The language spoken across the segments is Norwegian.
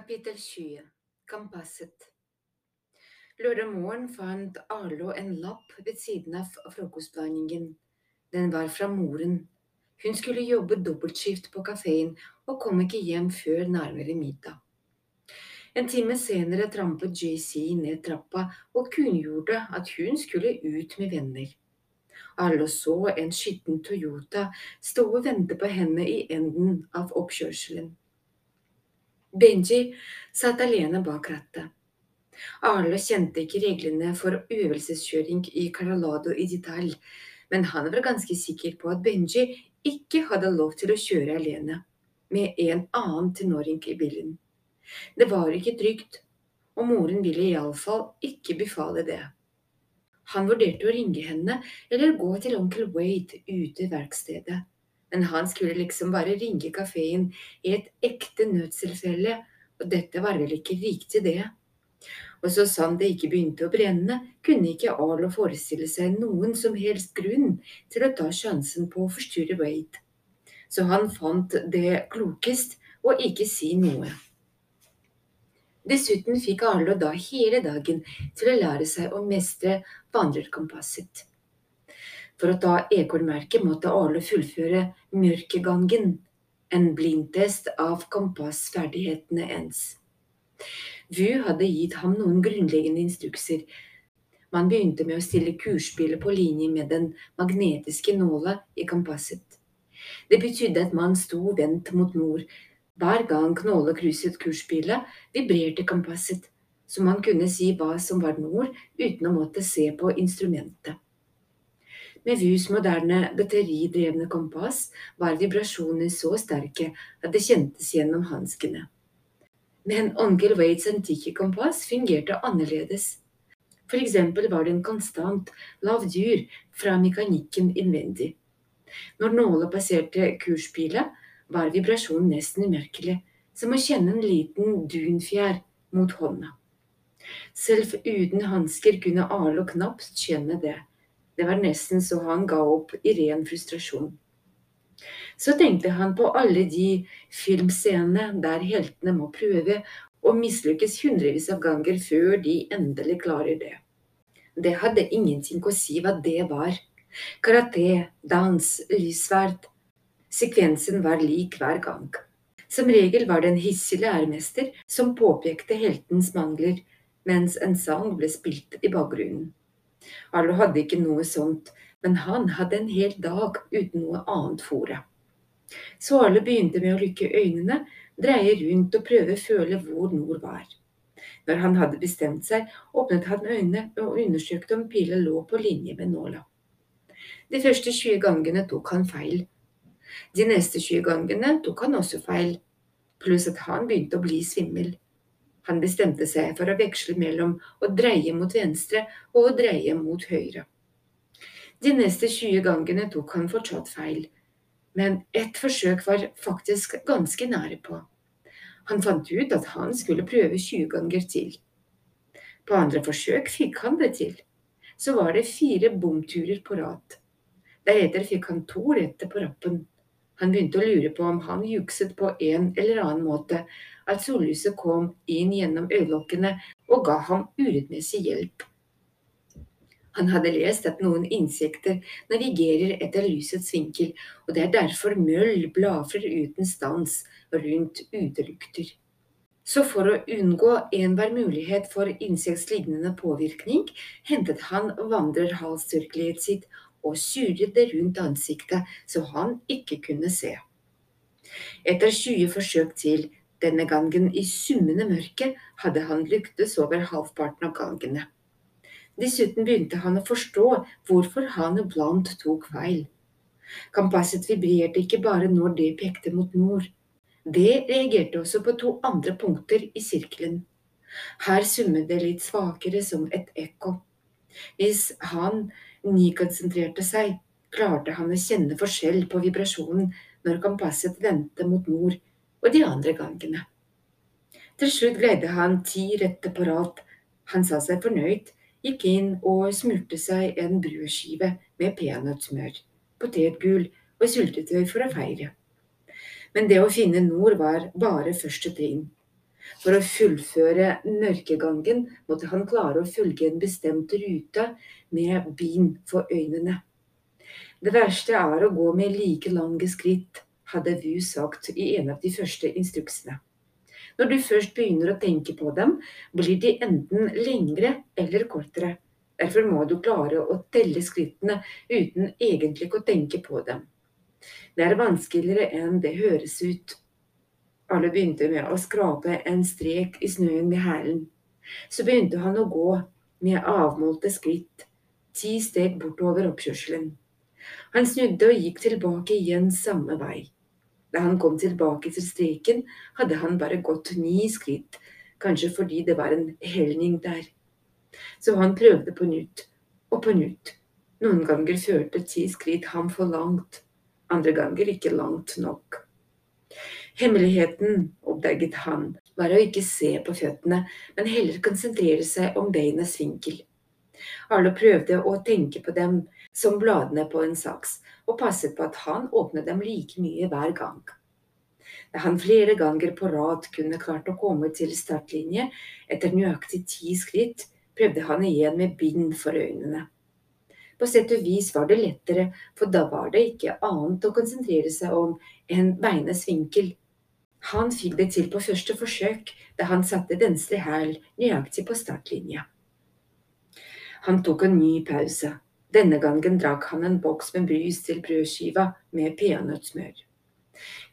Kapittel 20 Kompasset Lørdag morgen fant Arlo en lapp ved siden av frokostblandingen. Den var fra moren. Hun skulle jobbe dobbeltskift på kafeen og kom ikke hjem før nærmere middag. En time senere trampet JC ned trappa og kunngjorde at hun skulle ut med venner. Arlo så en skitten Toyota stå og vente på henne i enden av oppkjørselen. Benji satt alene bak rattet. Arlo kjente ikke reglene for øvelseskjøring i Colorado i detalj, men han var ganske sikker på at Benji ikke hadde lov til å kjøre alene med en annen tenåring i bilen. Det var ikke trygt, og moren ville iallfall ikke befale det. Han vurderte å ringe henne eller gå til onkel Wade ute i verkstedet men han skulle liksom bare ringe kafeen i et ekte nødstilfelle, og dette var vel ikke riktig, det. Og så sant det ikke begynte å brenne, kunne ikke Arlo forestille seg noen som helst grunn til å ta sjansen på å forstyrre Wade. Så han fant det klokest å ikke si noe. Dessuten fikk Arlo da hele dagen til å lære seg å mestre vandrerkompasset. For å ta ekornmerket måtte Arle fullføre Mørkegangen, en blindtest av kompassferdighetene ens. VU hadde gitt ham noen grunnleggende instrukser. Man begynte med å stille kursspillet på linje med den magnetiske nåla i kompasset. Det betydde at man sto vendt mot nord. Hver gang nåla krysset kursspillet, vibrerte kompasset, så man kunne si hva som var nord uten å måtte se på instrumentet. Med Vus moderne batteridrevne kompass var vibrasjonene så sterke at det kjentes gjennom hanskene. Men onkel Wades antikke kompass fungerte annerledes. For eksempel var det en konstant lav dyr fra mekanikken innvendig. Når nåla passerte kurspilet, var vibrasjonen nesten umerkelig, som å kjenne en liten dunfjær mot hånda. Selv uten hansker kunne Arlo knapt kjenne det. Det var nesten så han ga opp i ren frustrasjon. Så tenkte han på alle de filmscenene der heltene må prøve og mislykkes hundrevis av ganger før de endelig klarer det. Det hadde ingenting å si hva det var. Karate, dans, lysverd. Sekvensen var lik hver gang. Som regel var det en hissig læremester som påpekte heltens mangler, mens en sang ble spilt i bakgrunnen. Arlo hadde ikke noe sånt, men han hadde en hel dag uten noe annet fore. Så Arlo begynte med å lukke øynene, dreie rundt og prøve å føle hvor nord var. Når han hadde bestemt seg, åpnet han øynene og undersøkte om pila lå på linje med nåla. De første 20 gangene tok han feil. De neste 20 gangene tok han også feil, pluss at han begynte å bli svimmel. Han bestemte seg for å veksle mellom å dreie mot venstre og å dreie mot høyre. De neste 20 gangene tok han fortsatt feil, men ett forsøk var faktisk ganske nære på. Han fant ut at han skulle prøve 20 ganger til. På andre forsøk fikk han det til. Så var det fire bomturer på rad. Deretter fikk han to rette på rappen. Han begynte å lure på om han jukset på en eller annen måte, at sollyset kom inn gjennom øyelokkene og ga ham urettmessig hjelp. Han hadde lest at noen insekter navigerer etter lysets vinkel, og det er derfor møll blafrer uten stans rundt utelukter. Så for å unngå enhver mulighet for insektlignende påvirkning, hentet han vandrerhalstørkleet sitt og surret det rundt ansiktet så han ikke kunne se. Etter 20 forsøk til denne gangen i summende mørke hadde han lyktes over halvparten av gangene. Dessuten begynte han å forstå hvorfor han iblant tok feil. Kompasset vibrerte ikke bare når det pekte mot nord. Det reagerte også på to andre punkter i sirkelen. Her summet det litt svakere som et ekko. Hvis han nykonsentrerte seg, klarte han å kjenne forskjell på vibrasjonen når kompasset vendte mot nord og de andre gangene. Til slutt greide han ti rette på rad. Han sa seg fornøyd, gikk inn og smurte seg en brødskive med peanøttsmør, potetgull og syltetøy for å feire. Men det å finne nord var bare første trinn. For å fullføre mørkegangen måtte han klare å følge en bestemt rute med bind for øynene. Det verste er å gå med like lange skritt, hadde VU sagt i en av de første instruksene. Når du først begynner å tenke på dem, blir de enten lengre eller kortere. Derfor må du klare å telle skrittene uten egentlig å tenke på dem. Det er vanskeligere enn det høres ut. Alle begynte med å skrape en strek i snøen med hælen. Så begynte han å gå med avmålte skritt, ti steg bortover oppkjørselen. Han snudde og gikk tilbake igjen samme vei. Da han kom tilbake til streken, hadde han bare gått ni skritt, kanskje fordi det var en helning der. Så han prøvde på nytt og på nytt. Noen ganger førte ti skritt ham for langt, andre ganger ikke langt nok. Hemmeligheten, oppdaget han, var å ikke se på føttene, men heller konsentrere seg om beinas vinkel. Arlo prøvde å tenke på dem som bladene på en saks, og passet på at han åpnet dem like mye hver gang. Da han flere ganger på rad kunne klart å komme til startlinje etter nøyaktig ti skritt, prøvde han igjen med bind for øynene. På sett og vis var det lettere, for da var det ikke annet å konsentrere seg om enn beinas vinkel han fikk det til på første forsøk da han satte venstre hæl nøyaktig på startlinja. Han tok en ny pause. Denne gangen drakk han en boks med brus til brødskiva med peanøttsmør.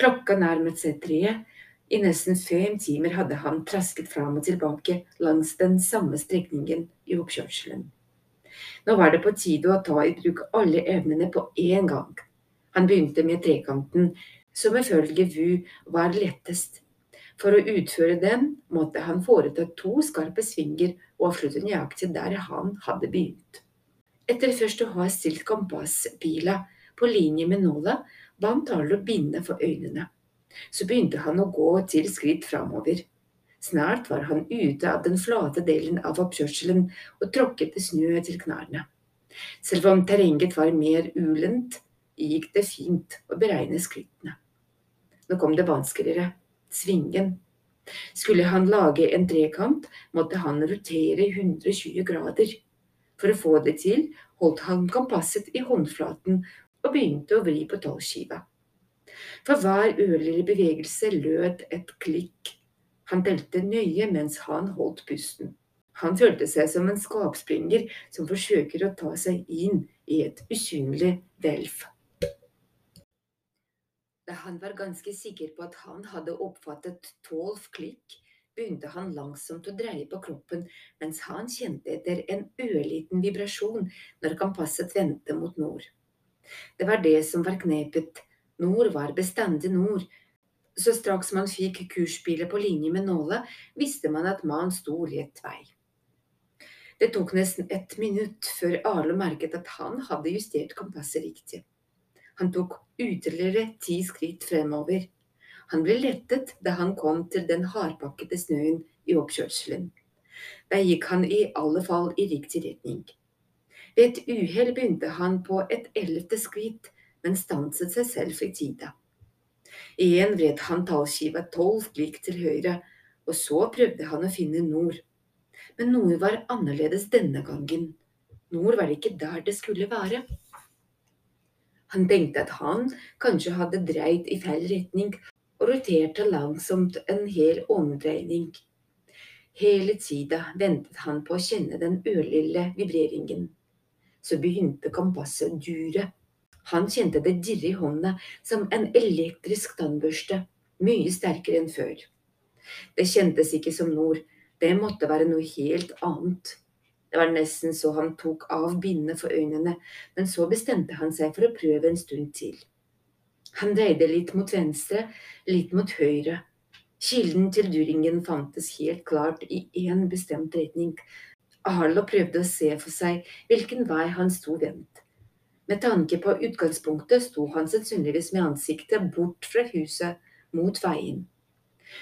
Klokka nærmet seg tre. I nesten fem timer hadde han trasket fram og tilbake langs den samme strekningen i oppkjørselen. Nå var det på tide å ta i bruk alle evnene på én gang. Han begynte med trekanten, som ifølge Vu var lettest. For å utføre den måtte han foreta to skarpe svinger og avslutte nøyaktig der han hadde begynt. Etter først å ha stilt kompasspila på linje med nåla, ba han Tarlo binde for øynene. Så begynte han å gå til skritt framover. Snart var han ute av den flate delen av oppkjørselen og tråkket i snø til knærne. Selv om terrenget var mer ulendt, gikk det fint å beregne skrittene. Nå kom det vanskeligere. Svingen. Skulle han lage en trekant, måtte han rotere 120 grader. For å få det til holdt han kompasset i håndflaten og begynte å vri på tallskiva. For hver ørlille bevegelse lød et klikk. Han telte nøye mens han holdt pusten. Han følte seg som en skapspringer som forsøker å ta seg inn i et usynlig hvelv. Da han var ganske sikker på at han hadde oppfattet tolv klikk, begynte han langsomt å dreie på kroppen mens han kjente etter en ørliten vibrasjon når kompasset vendte mot nord. Det var det som var knepet, nord var bestandig nord. Så straks man fikk kursbilet på linje med nåla, visste man at mannen sto rett vei. Det tok nesten ett minutt før Arle merket at han hadde justert kompasset riktig. Han tok ytterligere ti skritt fremover. Han ble lettet da han kom til den hardpakkede snøen i oppkjørselen. Da gikk han i alle fall i riktig retning. Ved et uhell begynte han på et ellevte skritt, men stanset seg selv i tida. Igjen vred han tallskiva tolv klikk til høyre, og så prøvde han å finne nord. Men noe var annerledes denne gangen. Nord var ikke der det skulle være. Han tenkte at han kanskje hadde dreid i feil retning og roterte langsomt en hel omdreining. Hele tida ventet han på å kjenne den ørlille vibreringen. Så begynte kompasset dure. Han kjente det dirre i hånda som en elektrisk tannbørste, mye sterkere enn før. Det kjentes ikke som nord, det måtte være noe helt annet. Det var nesten så han tok av bindet for øynene, men så bestemte han seg for å prøve en stund til. Han dreide litt mot venstre, litt mot høyre. Kilden til duringen fantes helt klart i én bestemt retning. Arlo prøvde å se for seg hvilken vei han sto vendt. Med tanke på utgangspunktet sto han sannsynligvis med ansiktet bort fra huset, mot veien.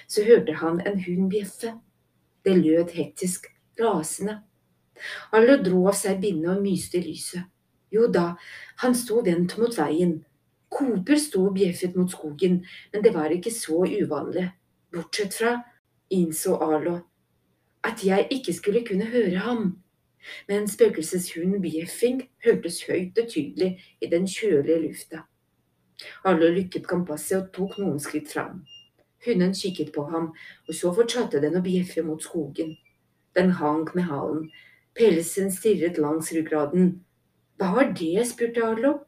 Så hørte han en hund bjeffe. Det lød hektisk, rasende. Arlo dro av seg bindet og myste i lyset. Jo da, han sto vendt mot veien. Cooper sto og bjeffet mot skogen, men det var ikke så uvanlig. Bortsett fra innså Arlo at jeg ikke skulle kunne høre ham, men spøkelseshunden bjeffing hørtes høyt og tydelig i den kjølige lufta. Arlo lykket kompasset og tok noen skritt fram. Hunden kikket på ham, og så fortsatte den å bjeffe mot skogen. Den hang med halen. Pelsen stirret langs ryggraden. Hva var det? spurte Arlo.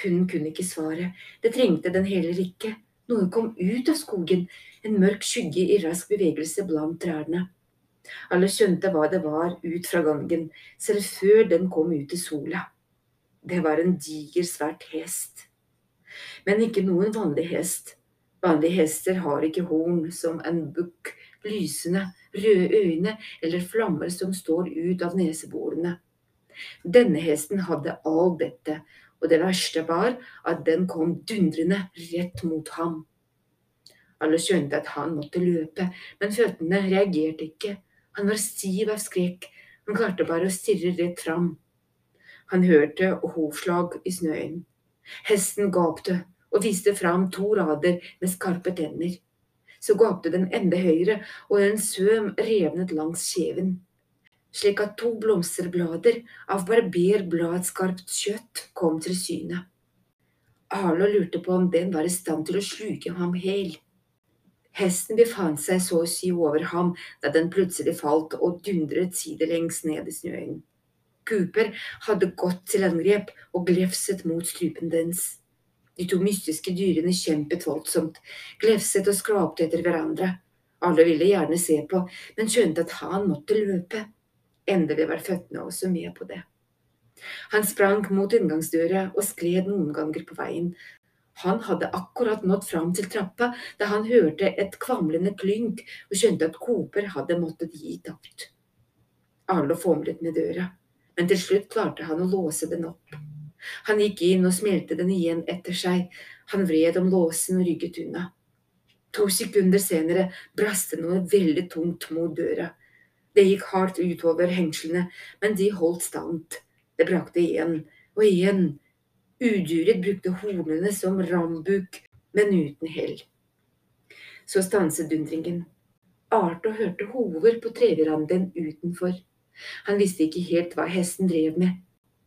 Hunden kunne ikke svare. Det trengte den heller ikke. Noe kom ut av skogen, en mørk skygge i rask bevegelse blant trærne. Alle skjønte hva det var ut fra gangen, selv før den kom ut i sola. Det var en diger, svært hest. Men ikke noen vanlig hest. Vanlige hester har ikke horn som en bukk, lysende, røde øyne eller flammer som står ut av neseborene. Denne hesten hadde all dette, og det verste var at den kom dundrende rett mot ham. Alle skjønte at han måtte løpe, men føttene reagerte ikke. Han var stiv av skrekk, han klarte bare å stirre rett fram. Han hørte hovslag i snøen. Hesten gapte og viste fram to rader med skarpe tenner. Så gapte den enda høyere, og en søm revnet langs kjeven slik at to blomsterblader av barberbladskarpt kjøtt kom til syne. Arlo lurte på om den var i stand til å sluke ham hel. Hesten befant seg så å si over ham da den plutselig falt og dundret sidelengs ned i snøen. Cooper hadde gått til angrep og glefset mot strupen dens. De to mystiske dyrene kjempet voldsomt, glefset og skrapte etter hverandre. Alle ville gjerne se på, men skjønte at han måtte løpe. Endelig var føttene også med på det. Han sprang mot inngangsdøra og skled noen ganger på veien. Han hadde akkurat nådd fram til trappa da han hørte et kvamlende klynk og skjønte at Cooper hadde måttet gi tapt. Arlo fomlet med døra, men til slutt klarte han å låse den opp. Han gikk inn og smelte den igjen etter seg. Han vred om låsen og rygget unna. To sekunder senere brast det noe veldig tungt mot døra. Det gikk hardt utover hengslene, men de holdt stand. Det brakte igjen og igjen. Udyret brukte hornene som rambuk, men uten hell. Så stanset dundringen. Arto hørte hover på treveranden utenfor. Han visste ikke helt hva hesten drev med.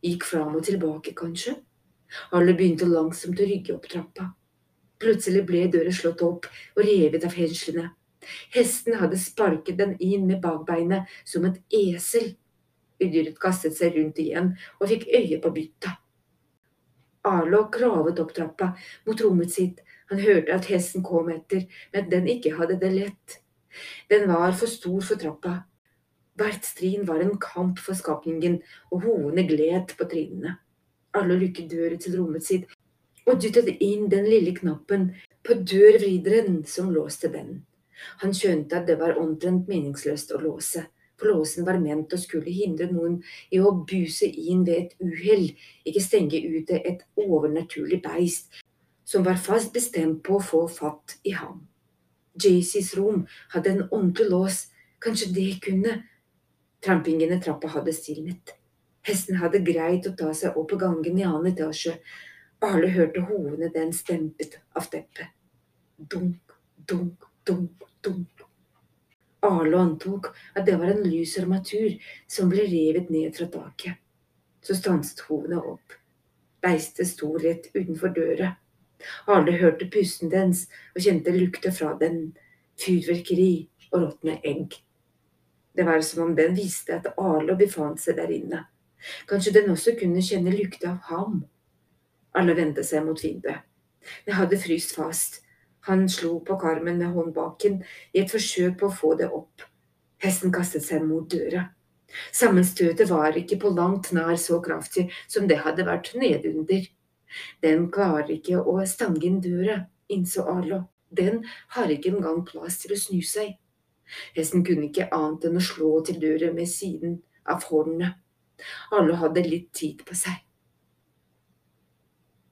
Gikk fram og tilbake, kanskje? Alle begynte langsomt å rygge opp trappa. Plutselig ble døra slått opp og revet av hengslene. Hesten hadde sparket den inn med bakbeinet som et esel. Udyret kastet seg rundt igjen og fikk øye på bytta. Arlo kravet opp trappa mot rommet sitt. Han hørte at hesten kom etter, men at den ikke hadde det lett. Den var for stor for trappa. Hvert strin var en kamp for skapningen, og hoene gled på trinnene. Arlo lukket døren til rommet sitt og dyttet inn den lille knappen på dørvrideren som låste den. Han skjønte at det var omtrent meningsløst å låse, for låsen var ment å skulle hindre noen i å buse inn ved et uhell, ikke stenge ute et overnaturlig beist som var fast bestemt på å få fatt i ham. Jaceys rom hadde en ordentlig lås, kanskje det kunne… Trampingen i trappa hadde stilnet. Hesten hadde greit å ta seg opp på gangen i annen etasje. Alle hørte hovene den stempet av teppet. Dunk, dunk, dunk, dump. Arlo antok at det var en lys armatur som ble revet ned fra taket. Så stanset hovene opp. Beistet sto rett utenfor døra. Arle hørte pusten dens og kjente lukta fra den, fyrverkeri og råtne egg. Det var som om den visste at Arlo befant seg der inne. Kanskje den også kunne kjenne lukta av ham. Alle vendte seg mot vinduet. Det hadde fryst fast, han slo på karmen med håndbaken i et forsøk på å få det opp. Hesten kastet seg mot døra. Sammenstøtet var ikke på langt nær så kraftig som det hadde vært nedunder. Den klarer ikke å stange inn døra, innså Arlo. Den har ikke engang plass til å snu seg. Hesten kunne ikke annet enn å slå til døra med siden av hornene. Arlo hadde litt tid på seg.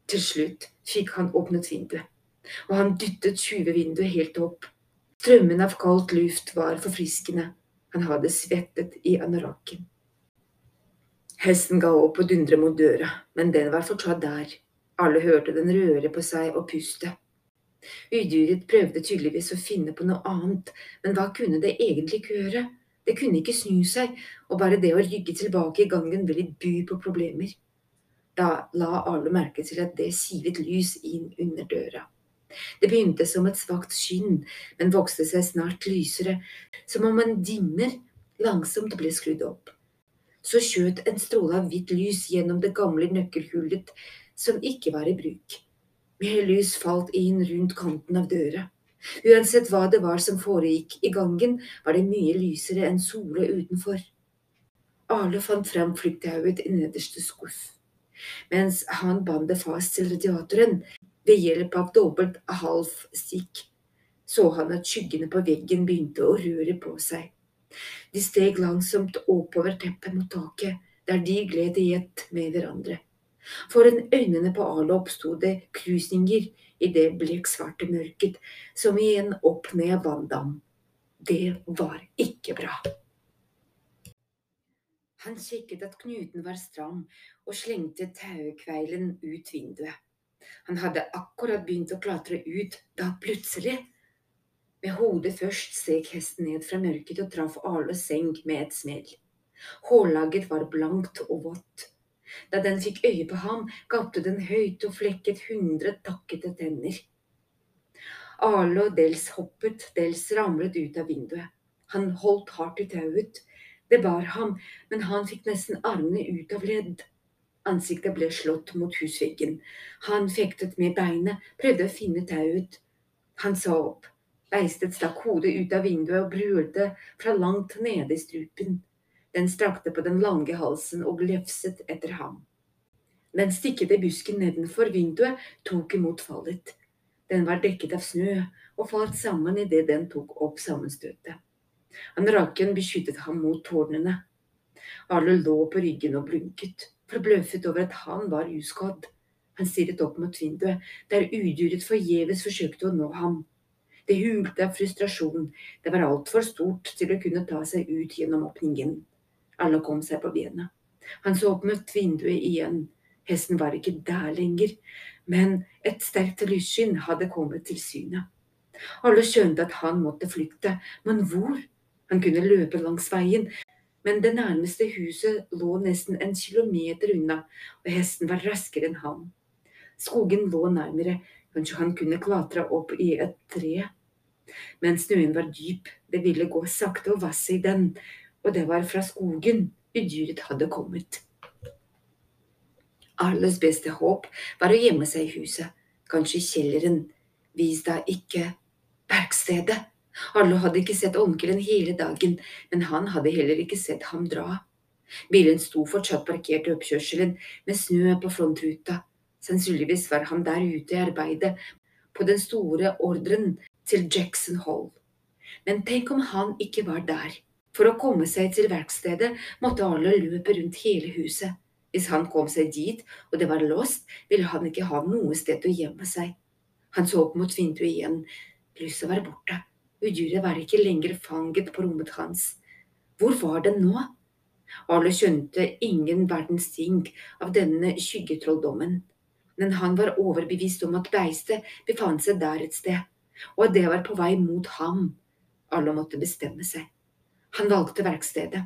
Til slutt fikk han åpnet vinduet og han dyttet tjuvevinduet helt opp. Strømmen av kaldt luft var forfriskende, han hadde svettet i anorakken. Hesten ga opp og dundret mot døra, men den var fortsatt der. Alle hørte den røre på seg og puste. Udyret prøvde tydeligvis å finne på noe annet, men hva kunne det egentlig gjøre? Det kunne ikke snu seg, og bare det å rygge tilbake i gangen ville by på problemer. Da la alle merke til at det sivet lys inn under døra. Det begynte som et svakt skinn, men vokste seg snart lysere, som om en dimmer langsomt ble skrudd opp. Så skjøt en stråle av hvitt lys gjennom det gamle nøkkelhullet som ikke var i bruk. Mer lys falt inn rundt kanten av døra. Uansett hva det var som foregikk i gangen, var det mye lysere enn sola utenfor. Arle fant fram flykttauet i nederste skuff, mens han bandt det fast til radiatoren ved hjelp av dobbelt halv stikk. Så han at skyggene på veggen begynte å røre på seg. De steg langsomt oppover teppet mot taket, der de gled i ett med hverandre. Foran øynene på Arlo oppsto det krusninger i det blekksvarte mørket, som igjen opp-ned vanndam. Det var ikke bra. Han sjekket at knuten var stram, og slengte taukveilen ut vinduet. Han hadde akkurat begynt å klatre ut da plutselig Med hodet først steg hesten ned fra mørket og traff Arles seng med et smell. Hårlaget var blankt og vått. Da den fikk øye på ham, gapte den høyt og flekket hundre takkete tenner. Arle og Dels hoppet, Dels ramlet ut av vinduet. Han holdt hardt i tauet. Det bar ham, men han fikk nesten armene ut av ledd. Ansiktet ble slått mot husveggen. Han fektet med beinet, prøvde å finne tauet. Han sa opp. Beistet stakk hodet ut av vinduet og brølte fra langt nede i strupen. Den strakte på den lange halsen og glefset etter ham. Den stikkete busken nedenfor vinduet tok imot fallet. Den var dekket av snø og falt sammen idet den tok opp sammenstøtet. Han raken beskyttet ham mot tårnene. Arle lå på ryggen og blunket, forbløffet over at han var uskadd. Han stirret opp mot vinduet, der udyret forgjeves forsøkte å nå ham. Det hulte av frustrasjon, det var altfor stort til å kunne ta seg ut gjennom åpningen. Alle kom seg på bena. Han så opp mot vinduet igjen. Hesten var ikke der lenger, men et sterkt lysskinn hadde kommet til syne. Alle skjønte at han måtte flykte, men hvor? Han kunne løpe langs veien, men det nærmeste huset lå nesten en kilometer unna, og hesten var raskere enn han. Skogen lå nærmere, kanskje han kunne klatre opp i et tre. Men snøen var dyp, det ville gå sakte å vasse i den, og det var fra skogen udyret hadde kommet. Arles beste håp var å gjemme seg i huset, kanskje i kjelleren, Vis da ikke verkstedet. Arlo hadde ikke sett onkelen hele dagen, men han hadde heller ikke sett ham dra. Bilen sto fortsatt parkert i oppkjørselen med snø på frontruta. Sannsynligvis var han der ute i arbeidet på den store ordren til Jackson Hall. Men tenk om han ikke var der? For å komme seg til verkstedet måtte Arlo løpe rundt hele huset. Hvis han kom seg dit og det var låst, ville han ikke ha noe sted å gjemme seg. Han så opp mot vinduet igjen. Lyset var borte. Udyret var ikke lenger fanget på rommet hans. Hvor var den nå? Arlo skjønte ingen verdens ting av denne skyggetrolldommen. Men han var overbevist om at beistet befant seg der et sted, og at det var på vei mot ham. Arlo måtte bestemme seg. Han valgte verkstedet.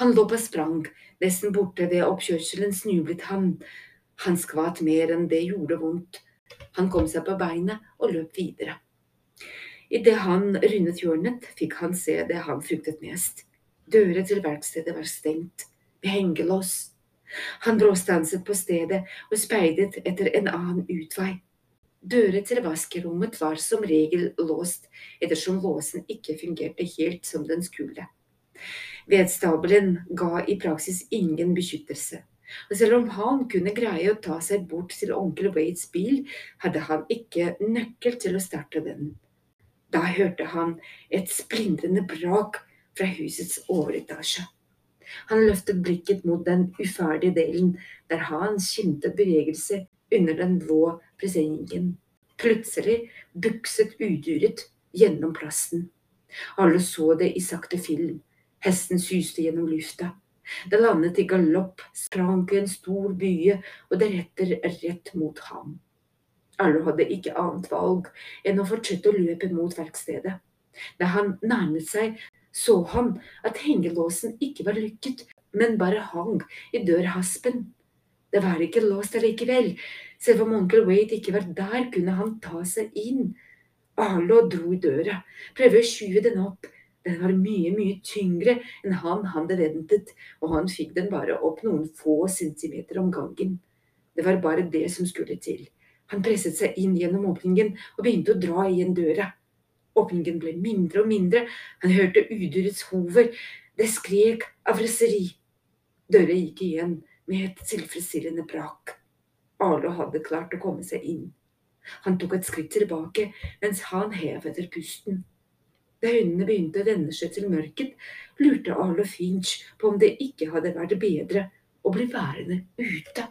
Han lå på sprang, nesten borte ved oppkjørselen snublet han. Han skvatt mer enn det gjorde vondt. Han kom seg på beinet og løp videre. Idet han rundet hjørnet, fikk han se det han fryktet mest. Dører til verkstedet var stengt, hengelås. Han bråstanset på stedet og speidet etter en annen utvei. Dører til vaskerommet var som regel låst, ettersom låsen ikke fungerte helt som den skulle. Vedstabelen ga i praksis ingen beskyttelse, og selv om han kunne greie å ta seg bort til onkel Wades bil, hadde han ikke nøkkel til å starte den. Da hørte han et splindrende brak fra husets overetasje. Han løftet blikket mot den uferdige delen, der han skimtet bevegelse under den blå presenningen. Plutselig bukset udyret gjennom plassen. Alle så det i sakte film. Hesten syste gjennom lufta. Det landet i galopp, sprang i en stor bye og deretter rett mot ham. Arlo hadde ikke annet valg enn å fortsette å løpe mot verkstedet. Da han nærmet seg, så han at hengelåsen ikke var lykket, men bare hang i dørhaspen. Det var ikke låst allikevel. Selv om onkel Wade ikke var der, kunne han ta seg inn. Arlo dro i døra, prøvde å skyve den opp. Den var mye, mye tyngre enn han hadde ventet, og han fikk den bare opp noen få centimeter om gangen. Det var bare det som skulle til. Han presset seg inn gjennom åpningen og begynte å dra igjen døra. Åpningen ble mindre og mindre, han hørte udyrets hover, det skrek av raseri. Døra gikk igjen med et tilfredsstillende brak. Arlo hadde klart å komme seg inn. Han tok et skritt tilbake mens han hev etter pusten. Da øynene begynte å vende seg til mørket, lurte Arlo Finch på om det ikke hadde vært bedre å bli værende ute.